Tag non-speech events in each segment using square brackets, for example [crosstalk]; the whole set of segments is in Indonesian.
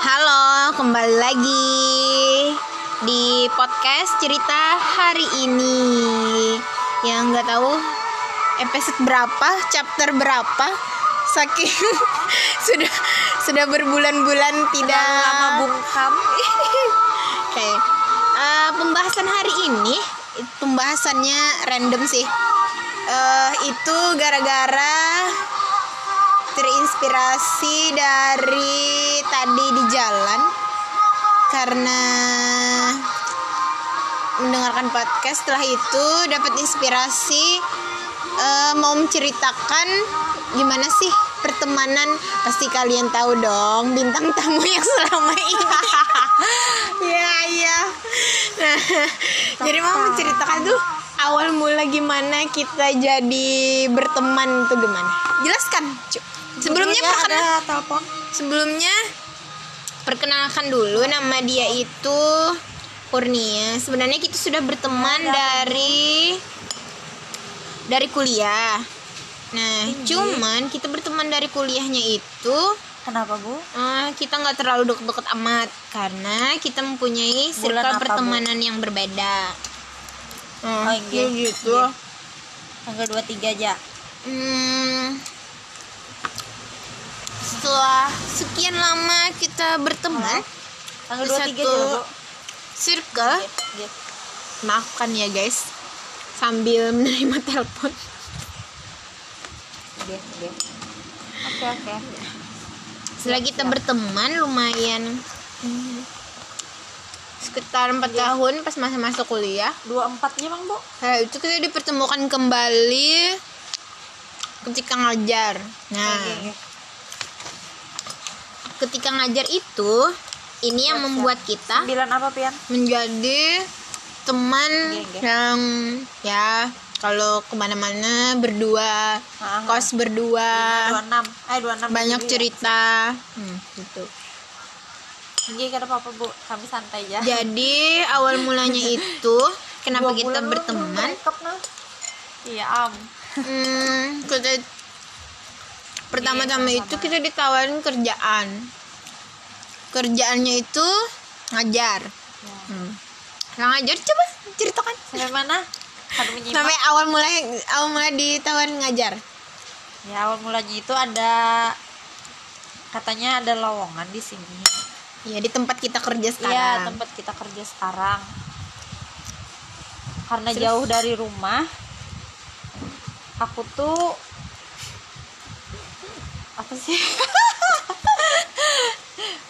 Halo, kembali lagi di podcast cerita hari ini. Yang nggak tahu episode berapa, chapter berapa, saking [laughs] sudah sudah berbulan-bulan tidak lama bungkam [laughs] Oke, Eh, pembahasan hari ini pembahasannya random sih. Eh, itu gara-gara terinspirasi dari tadi di jalan karena mendengarkan podcast. Setelah itu dapat inspirasi eh, mau menceritakan gimana sih pertemanan. Pasti kalian tahu dong bintang tamu yang selama ini. [laughs] Ya ya. Nah jadi mau menceritakan tuh awal mula gimana kita jadi berteman tuh gimana? Jelaskan Cuk. Sebelumnya perkenal ada telepon. sebelumnya perkenalkan dulu nama dia itu Kurnia. Sebenarnya kita sudah berteman dari dari kuliah. Nah cuman kita berteman dari kuliahnya itu kenapa bu? eh, kita nggak terlalu deket-deket amat karena kita mempunyai circle apa, Bu? pertemanan yang berbeda. Oh, Nah, iya. kayak gitu Iya. tanggal 23 aja. Hmm, setelah sekian lama kita berteman tanggal Di 23 satu- aja bu circle. Iya. maafkan ya guys. Sambil menerima [laughs] telepon. Iya, iya. oke oke. Setelah kita berteman lumayan hmm, sekitar empat tahun pas masa masuk kuliah. 24 nya bang bu Nah, itu kita dipertemukan kembali ketika ngajar. Nah. Ketika ngajar itu ini yang membuat kita sembilan apa pian? menjadi teman Iya, iya. yang ya kalau ke mana-mana berdua Ah, kos berdua 26 eh 26 banyak dulu ya. cerita. Hmm, gitu. Iya, kata papa bu. Kami santai ya. Jadi awal mulanya [laughs] itu kenapa kita berteman? iya am. Hmm, [laughs] kita pertama-tama itu kita ditawarin kerjaan. Kerjaannya itu ngajar. Ya. hmm. Nah, ngajar coba ceritakan. Sampai mana? Sampai awal mulai awal mulai ditawarin ngajar. Ya awal mulanya itu ada katanya ada lowongan di sini. Ya di tempat kita kerja Iya sekarang. tempat kita kerja sekarang. Karena Terus? jauh dari rumah aku tuh apa sih [laughs]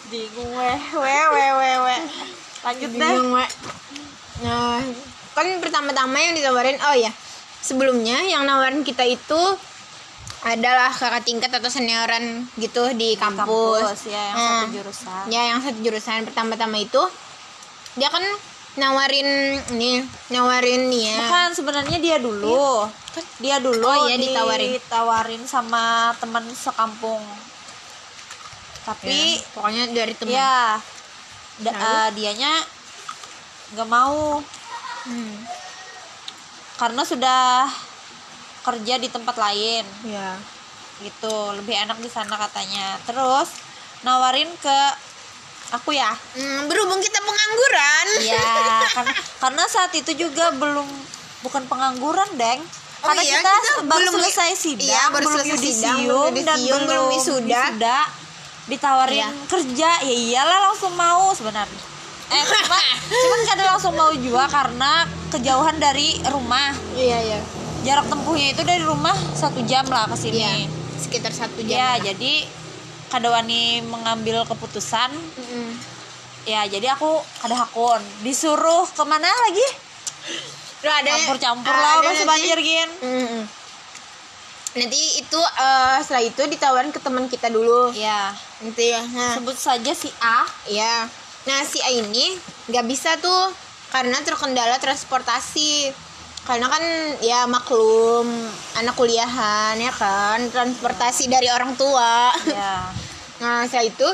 bingung weh weh weh weh weh lanjut deh Bingung, Wak. Nah, kan pertama-tama yang ditawarin, oh ya, sebelumnya yang nawarin kita itu adalah kakak tingkat atau senioran gitu di kampus. ya yang Hmm. satu jurusan Ya, yang satu jurusan pertama-tama itu dia kan nawarin ini, nawarin nih ya. bukan sebenarnya dia dulu dia dulu Oh, iya, ditawarin. ditawarin sama teman sekampung tapi Ya, pokoknya dari teman. ya da- eh, dianya nggak mau Hmm. karena sudah kerja di tempat lain Ya. gitu lebih enak di sana katanya terus nawarin ke aku ya Hmm, berhubung kita pengangguran. ya [laughs] karena karena saat itu juga belum bukan pengangguran deng Oh karena iya, kita, kita baru belum- selesai sidang iya, baru belum selesai yudisium, sidang, belum dan belum wisuda. ditawarin Iya. kerja ya iyalah langsung mau sebenarnya eh [laughs] cuma cuman kadang langsung mau juga karena kejauhan dari rumah Iya, iya. jarak tempuhnya itu dari rumah satu jam lah ke sini Iya. Sekitar satu jam. ya jadi kadawani mengambil keputusan Mm-mm. ya jadi aku kada hakun disuruh ke mana lagi Lo ada campur-campur lah nanti- banjir gin. Nanti itu eh, setelah itu ditawarin ke teman kita dulu. ya Nanti ya. Nah, sebut saja si A ya. Nah, si A ini nggak bisa tuh karena terkendala transportasi. Karena kan ya maklum anak kuliahan ya kan, transportasi dari orang tua. ya [laughs] Nah, setelah itu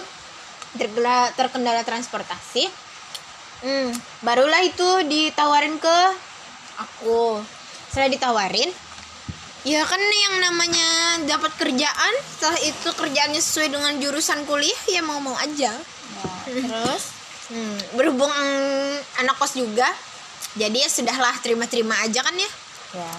terkendala, terkendala transportasi. Hmm, barulah itu ditawarin ke aku. Setelah ditawarin, ya kan yang namanya dapat kerjaan setelah itu kerjaannya sesuai dengan jurusan kuliah ya mau mau aja Ya, terus [laughs] Hmm, berhubung anak kos juga jadi ya sudahlah terima-terima aja kan ya. Ya.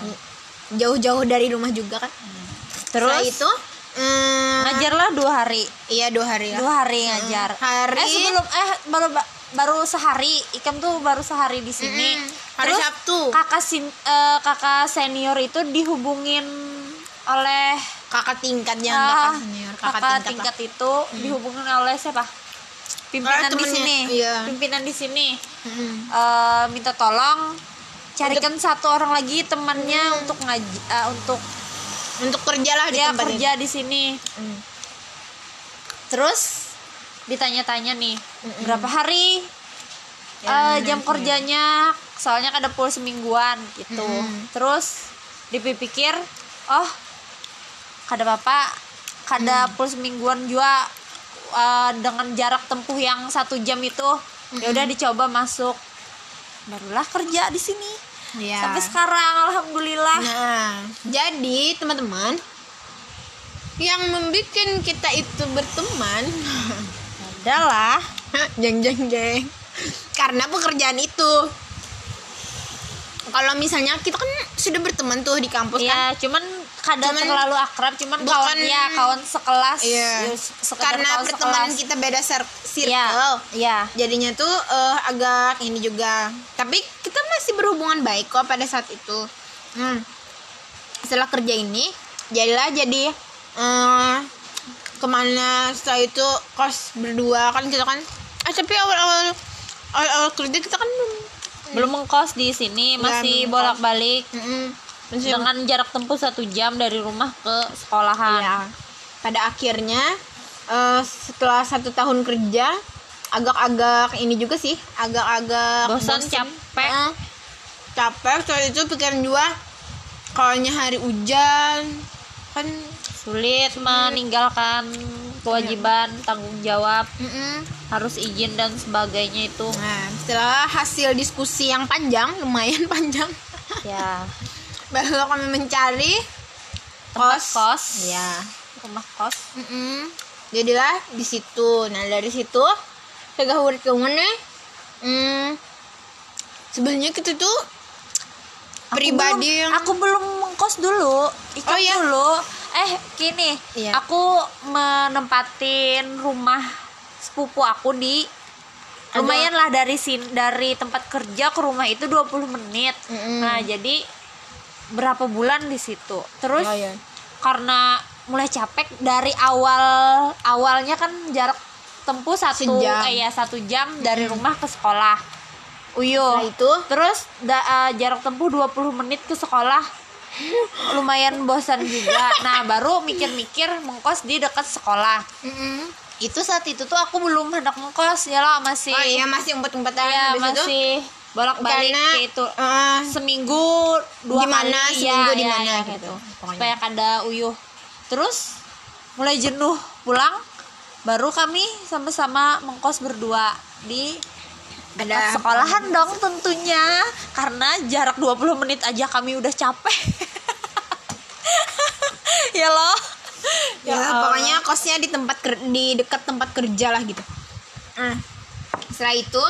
Jauh-jauh dari rumah juga kan. Setelah terus itu mm, ngajarlah dua hari. Iya dua hari lah. Dua hari ngajar. Hari- eh sebelum eh baru baru sehari. Ikam tuh baru sehari di sini. Mm-mm. Hari terus Sabtu. kakak sin eh, kakak senior itu dihubungin oleh kakak tingkatnya ah, kakak senior kakak, kakak tingkat, tingkat lah. itu dihubungin oleh siapa pimpinan di sini. Iya. pimpinan di sini. Mm-mm. eh, minta tolong carikan satu orang lagi temannya untuk ngaji eh, untuk untuk kerja lah di tempat kerja di sini. Mm. terus ditanya-tanya nih berapa hari Ya, benar jam sih. kerjanya? Soalnya ada full semingguan gitu. Mm-mm. terus dipikir oh kada apa kada full semingguan juga eh, dengan jarak tempuh yang satu jam itu ya udah dicoba masuk. Barulah kerja di sini. Iya. sampai sekarang alhamdulillah. Nah, jadi teman-teman yang membuat kita itu berteman [laughs] adalah [laughs] jeng jeng jeng. Karena pekerjaan itu. Kalau misalnya kita kan sudah berteman tuh di kampus kan. ya cuman kadang Cuman- terlalu akrab cuman Bukan- kawan ya kawan sekelas Iya. ya, karena kawan pertemanan sekelas. kita beda cir- circle ya ya jadinya tuh eh, agak ini juga tapi kita masih berhubungan baik kok pada saat itu hmm. setelah kerja ini jadilah jadi eh, ke mana setelah itu kos berdua kan kita kan ah tapi awal awal awal, awal kerja kita kan belum mengkos di sini masih mengkos. bolak balik mm, masih dengan jarak tempuh satu jam dari rumah ke sekolahan. Iya. pada akhirnya eh, setelah satu tahun kerja agak-agak ini juga sih agak-agak Bosan, capek. Eh, capek soal itu pikiran juga kalaunya hari hujan kan sulit meninggalkan kewajiban tanggung jawab mm-mm. harus izin dan sebagainya itu. Nah setelah hasil diskusi yang panjang lumayan [laughs] panjang. Ya baru kami mencari tempat Kos. kos. Ya rumah kos. Mm-mm. jadilah di situ. Nah dari situ tegah urit nih hmm, sebenarnya kita tuh Aku pribadi belum- yang aku belum mengkos dulu. Ikut Oh, iya? dulu. Eh gini. Iya. aku menempatin rumah sepupu aku di lumayan lah dari sin dari tempat kerja ke rumah itu 20 menit. Mm-mm. nah jadi berapa bulan di situ terus Oh, iya. karena mulai capek dari awal awalnya kan jarak tempuh satu Sejam. eh, ya satu jam dari rumah ke sekolah Uyuh Setelah itu Terus da- eh, jarak tempuh 20 menit ke sekolah [laughs] lumayan bosan juga. Nah, baru mikir-mikir mengkos di dekat sekolah. mm-mm. Itu saat itu tuh aku belum hendak mengkos ya lah masih oh iya masih empat-empatan ya, itu masih bolak-balik karena kayak itu. eh, Seminggu dua Gimana, kali seminggu ya, di ya, mana ya, gitu, gitu. pokoknya. Supaya kada uyuh. Terus mulai jenuh pulang baru kami sama-sama mengkos berdua di ada sekolahan dong tentunya karena jarak 20 menit aja kami udah capek [laughs] ya loh ya, Allah. pokoknya kosnya di tempat di dekat tempat kerja lah gitu Nah, setelah itu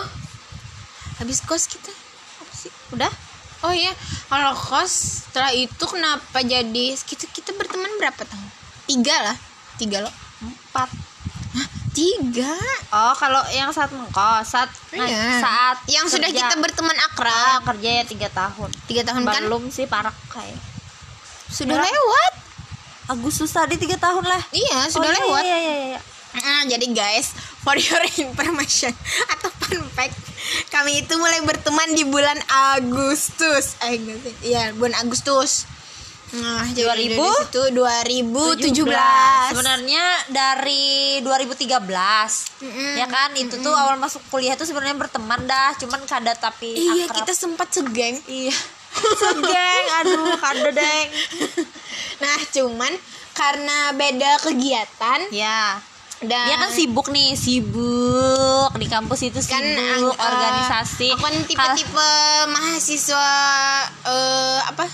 habis kos kita? Apa sih? Udah? Oh iya kalau kos setelah itu kenapa jadi kita kita berteman berapa tahun? Tiga lah. Tiga loh. Empat. Hah, tiga? Oh kalau yang saat mengkos saat nah, Iya. saat yang sudah kerja. kita berteman Ah, akrab kerja ya tiga tahun. Tiga tahun kan? Belum sih parak kayak. Sudah Belum. lewat. Agustus tadi tiga tahun lah. Iya sudah Oh, iya, lewat. iya, iya, iya. Nah, jadi guys, for your information [laughs] atau fun fact, kami itu mulai berteman di bulan Agustus. Eh. Iya, bulan Agustus. Nah, jadi 2000? dari situ 2017. Sebenarnya dari 2013. Mm-mm. Ya kan, itu tuh awal masuk kuliah tuh sebenarnya berteman dah, cuman kada tapi Iya, akrab. kita sempat segeng. Iya. [laughs] Segeng, aduh, kada deng. [laughs] Nah, cuman karena beda kegiatan Ya. Dan Dia kan sibuk nih, sibuk di kampus itu kan sibuk eh, organisasi. aku kan tipe-tipe mahasiswa eh, apa?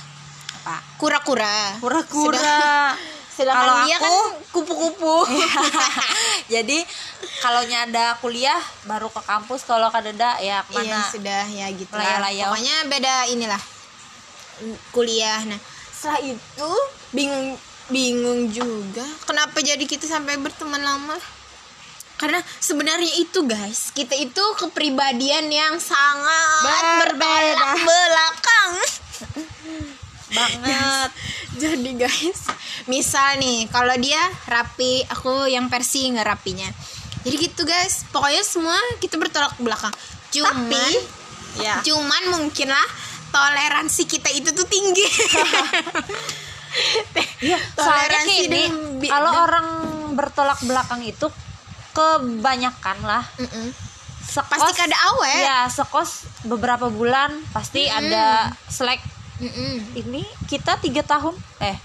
Apa? Kura-kura. Kura-kura. Sedangkan Kalau dia aku- kan kupu-kupu. [laughs] [laughs] Jadi kalau ada kuliah baru ke kampus. Kalau kadeda ya iya ke mana sudah ya gitu lah. Pokoknya beda inilah kuliah. Nah setelah itu bingung bingung juga kenapa jadi kita sampai berteman lama? Karena sebenarnya itu guys kita itu kepribadian yang sangat Berbeda. belakang. Banget. [laughs] Jadi guys misal nih kalau dia rapi aku yang versi nggak rapinya jadi gitu guys pokoknya semua kita bertolak belakang. Cuman ya. cuman mungkin lah toleransi kita itu tuh tinggi [laughs] Iya, soalnya Toleransi gini, kalau orang bertolak belakang itu kebanyakan lah. Mm-mm. sekos, pasti kada awet ya sekos beberapa bulan pasti ada selek Mm-mm. ini kita tiga tahun eh.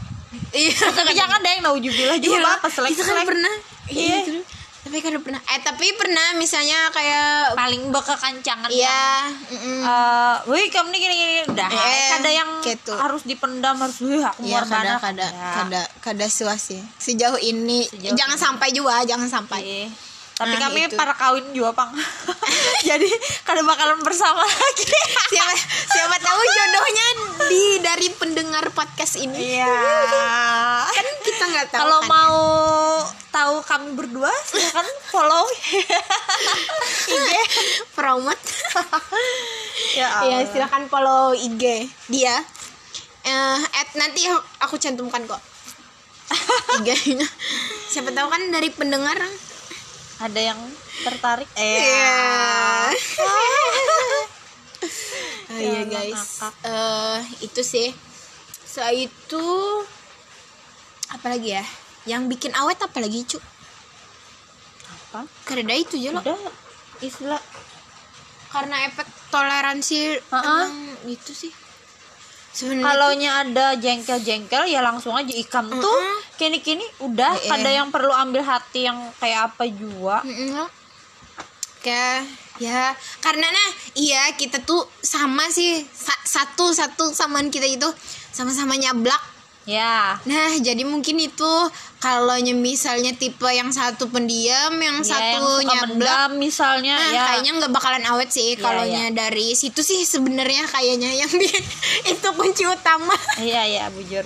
Iya. Jangan deh yang naujubillah juga Iya, apa selek kita kan selek pernah. Iya. Tapi kan pernah eh tapi pernah misalnya kayak paling bekekancangan iya mm-mm. eh wih kamu nih gini gini udah Eh, ada yang gitu. harus dipendam harus wih aku Iya mau kada kada Ya. kada kada suas ya sejauh ini Sejauh jangan ini. sampai juga jangan sampai Iya. Tapi Nah, kami itu. para kawin juga pang. [laughs] Jadi kada bakalan bersama lagi. [laughs] siapa siapa tahu jodohnya di dari pendengar podcast ini Iya. [laughs] kan kita nggak tahu Kalau kan, mau tahu kami berdua silakan follow [laughs] IG. [laughs] ya. promote Ya. ya silakan follow IG dia eh at nanti aku cantumkan kok [laughs] IG-nya siapa tahu kan dari pendengar Ada yang tertarik? Iya. Oh, iya Ya, guys. Eh itu sih. Setelah itu apa lagi ya? Yang bikin awet apa lagi cu? Apa? Karena itu aja. Udah istilah Karena efek toleransi Ha-ha. emang itu sih. Sebenarnya Kalaunya ada jengkel-jengkel ya langsung aja ikam tuh Mm-mm. kini-kini udah Iya. ada yang perlu ambil hati yang kayak apa juga. Mm-mm lah. Kayak ya karena nah iya kita tuh sama sih Sa- satu satu samaan kita itu sama-sama nyablak Ya. Nah, jadi mungkin itu kalau misalnya tipe yang satu pendiam, yang Ya, satu nyablak, misalnya nah ya. kayaknya nggak bakalan awet sih Iya, kalaunya dari situ sih sebenarnya kayaknya yang bikin [laughs] itu kunci utama. Iya iya bujur.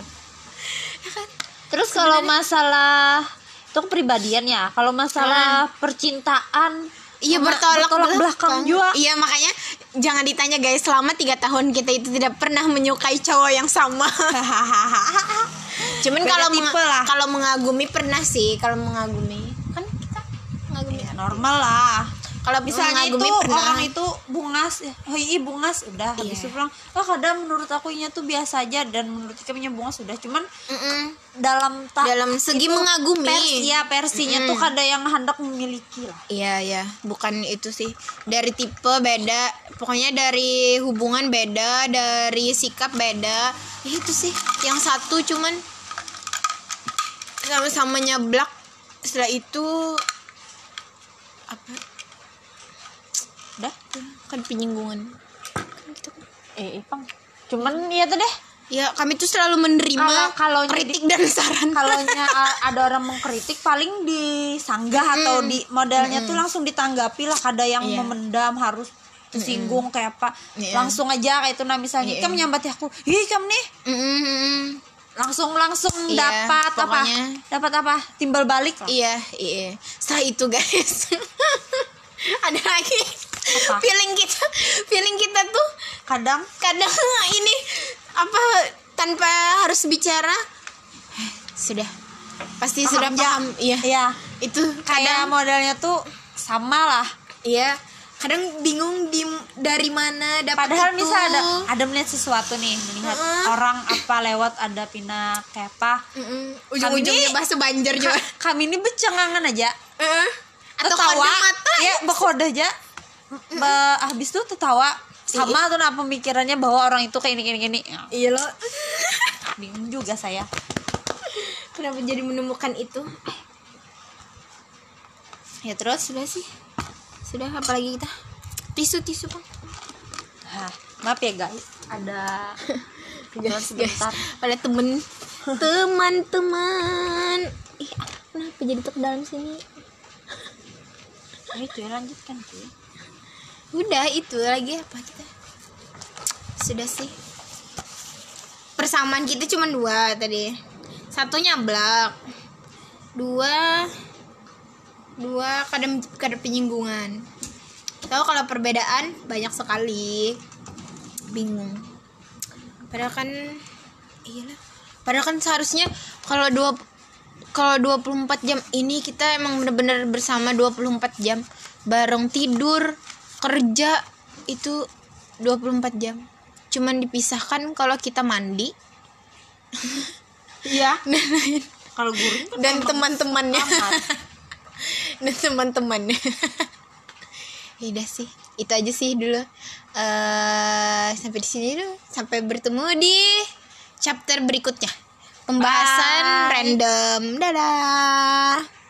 Ya kan? Terus kalau masalah itu kepribadian ya. Kalau masalah percintaan Iya sama bertolak, belakang belakang juga. Iya makanya jangan ditanya guys selama tiga tahun kita itu tidak pernah menyukai cowok yang sama. [laughs] Cuman kalau menga- kalau mengagumi pernah sih kalau mengagumi kan kita mengagumi. Ya, normal lah. Kalau Misalnya itu pernah. orang itu bungas, ya, oh iya bungas, udah habis Iya. itu pulang. Oh kadang menurut aku nya tuh biasa aja dan menurut kami bungas sudah. Cuman Mm-mm. dalam ta- dalam segi itu mengagumi. Versi, ya versinya tuh kada yang hendak memiliki lah. Iya ya, bukan itu sih. Dari tipe beda, pokoknya dari hubungan beda, dari sikap beda. Ya itu sih. Yang satu cuman sama-sama nyablak. Setelah itu apa? Udah. Kan penyinggungan. Kan gitu. Eh, eh, Pang. Cuman ya tuh deh. Ya, kami tuh selalu menerima Kalau- kritik dan saran. kalau [laughs] ada orang mengkritik paling disanggah atau di modelnya tuh langsung ditanggapi lah kada yang Iya. memendam harus tersinggung kayak apa Iya. langsung aja kayak itu nah misalnya Iya. kamu nyambati aku ih kamu nih Mm-mm. langsung langsung Iya, dapat apa dapat apa timbal balik Iya, iya. Setelah itu guys, [laughs] ada lagi Apa? feeling kita, feeling kita tuh kadang kadang [laughs] ini apa tanpa harus bicara eh, sudah pasti Paham sudah ya? paham. Iya, ya itu kayak kadang modelnya tuh sama lah iya kadang bingung di dari mana dapat padahal itu. misal ada ada melihat sesuatu nih melihat Heeh. orang apa lewat ada pina kayak apa Mm-mm. ujung-ujungnya bahasa Banjar juga. Ka- kami ini becengangan aja Heeh. Atau tertawa kode mata. ya bekode aja habis itu tertawa sama tuh nah pemikirannya bahwa orang itu kayak ini gini gini Ya, Iya loh. [laughs] bingung juga saya Kenapa jadi menemukan itu? Ya terus sudah sih. Sudah apa lagi kita? Tisu tisu. Hah, maaf ya guys ada [laughs] Guys, sebentar. pada temen teman-teman ih kenapa jadi ke dalam sini Ayo cuy lanjutkan cuy. Udah itu lagi apa kita? Sudah sih. Persamaan kita cuma dua tadi. Satu nyablak dua dua kadang kadang penyinggungan. Tahu kalau perbedaan banyak sekali. Bingung. Padahal kan iyalah. Padahal kan seharusnya kalau dua kalau 24 jam ini kita emang bener-bener bersama 24 jam bareng tidur kerja itu 24 jam. Cuman dipisahkan kalau kita mandi. Iya. [laughs] Kalau guring kan dan teman-temannya. [laughs] dan teman-temannya. [laughs] Ya udah sih itu aja sih dulu. Eh sampai di sini dulu. Sampai bertemu di chapter berikutnya. Pembahasan Bye. random. Dadah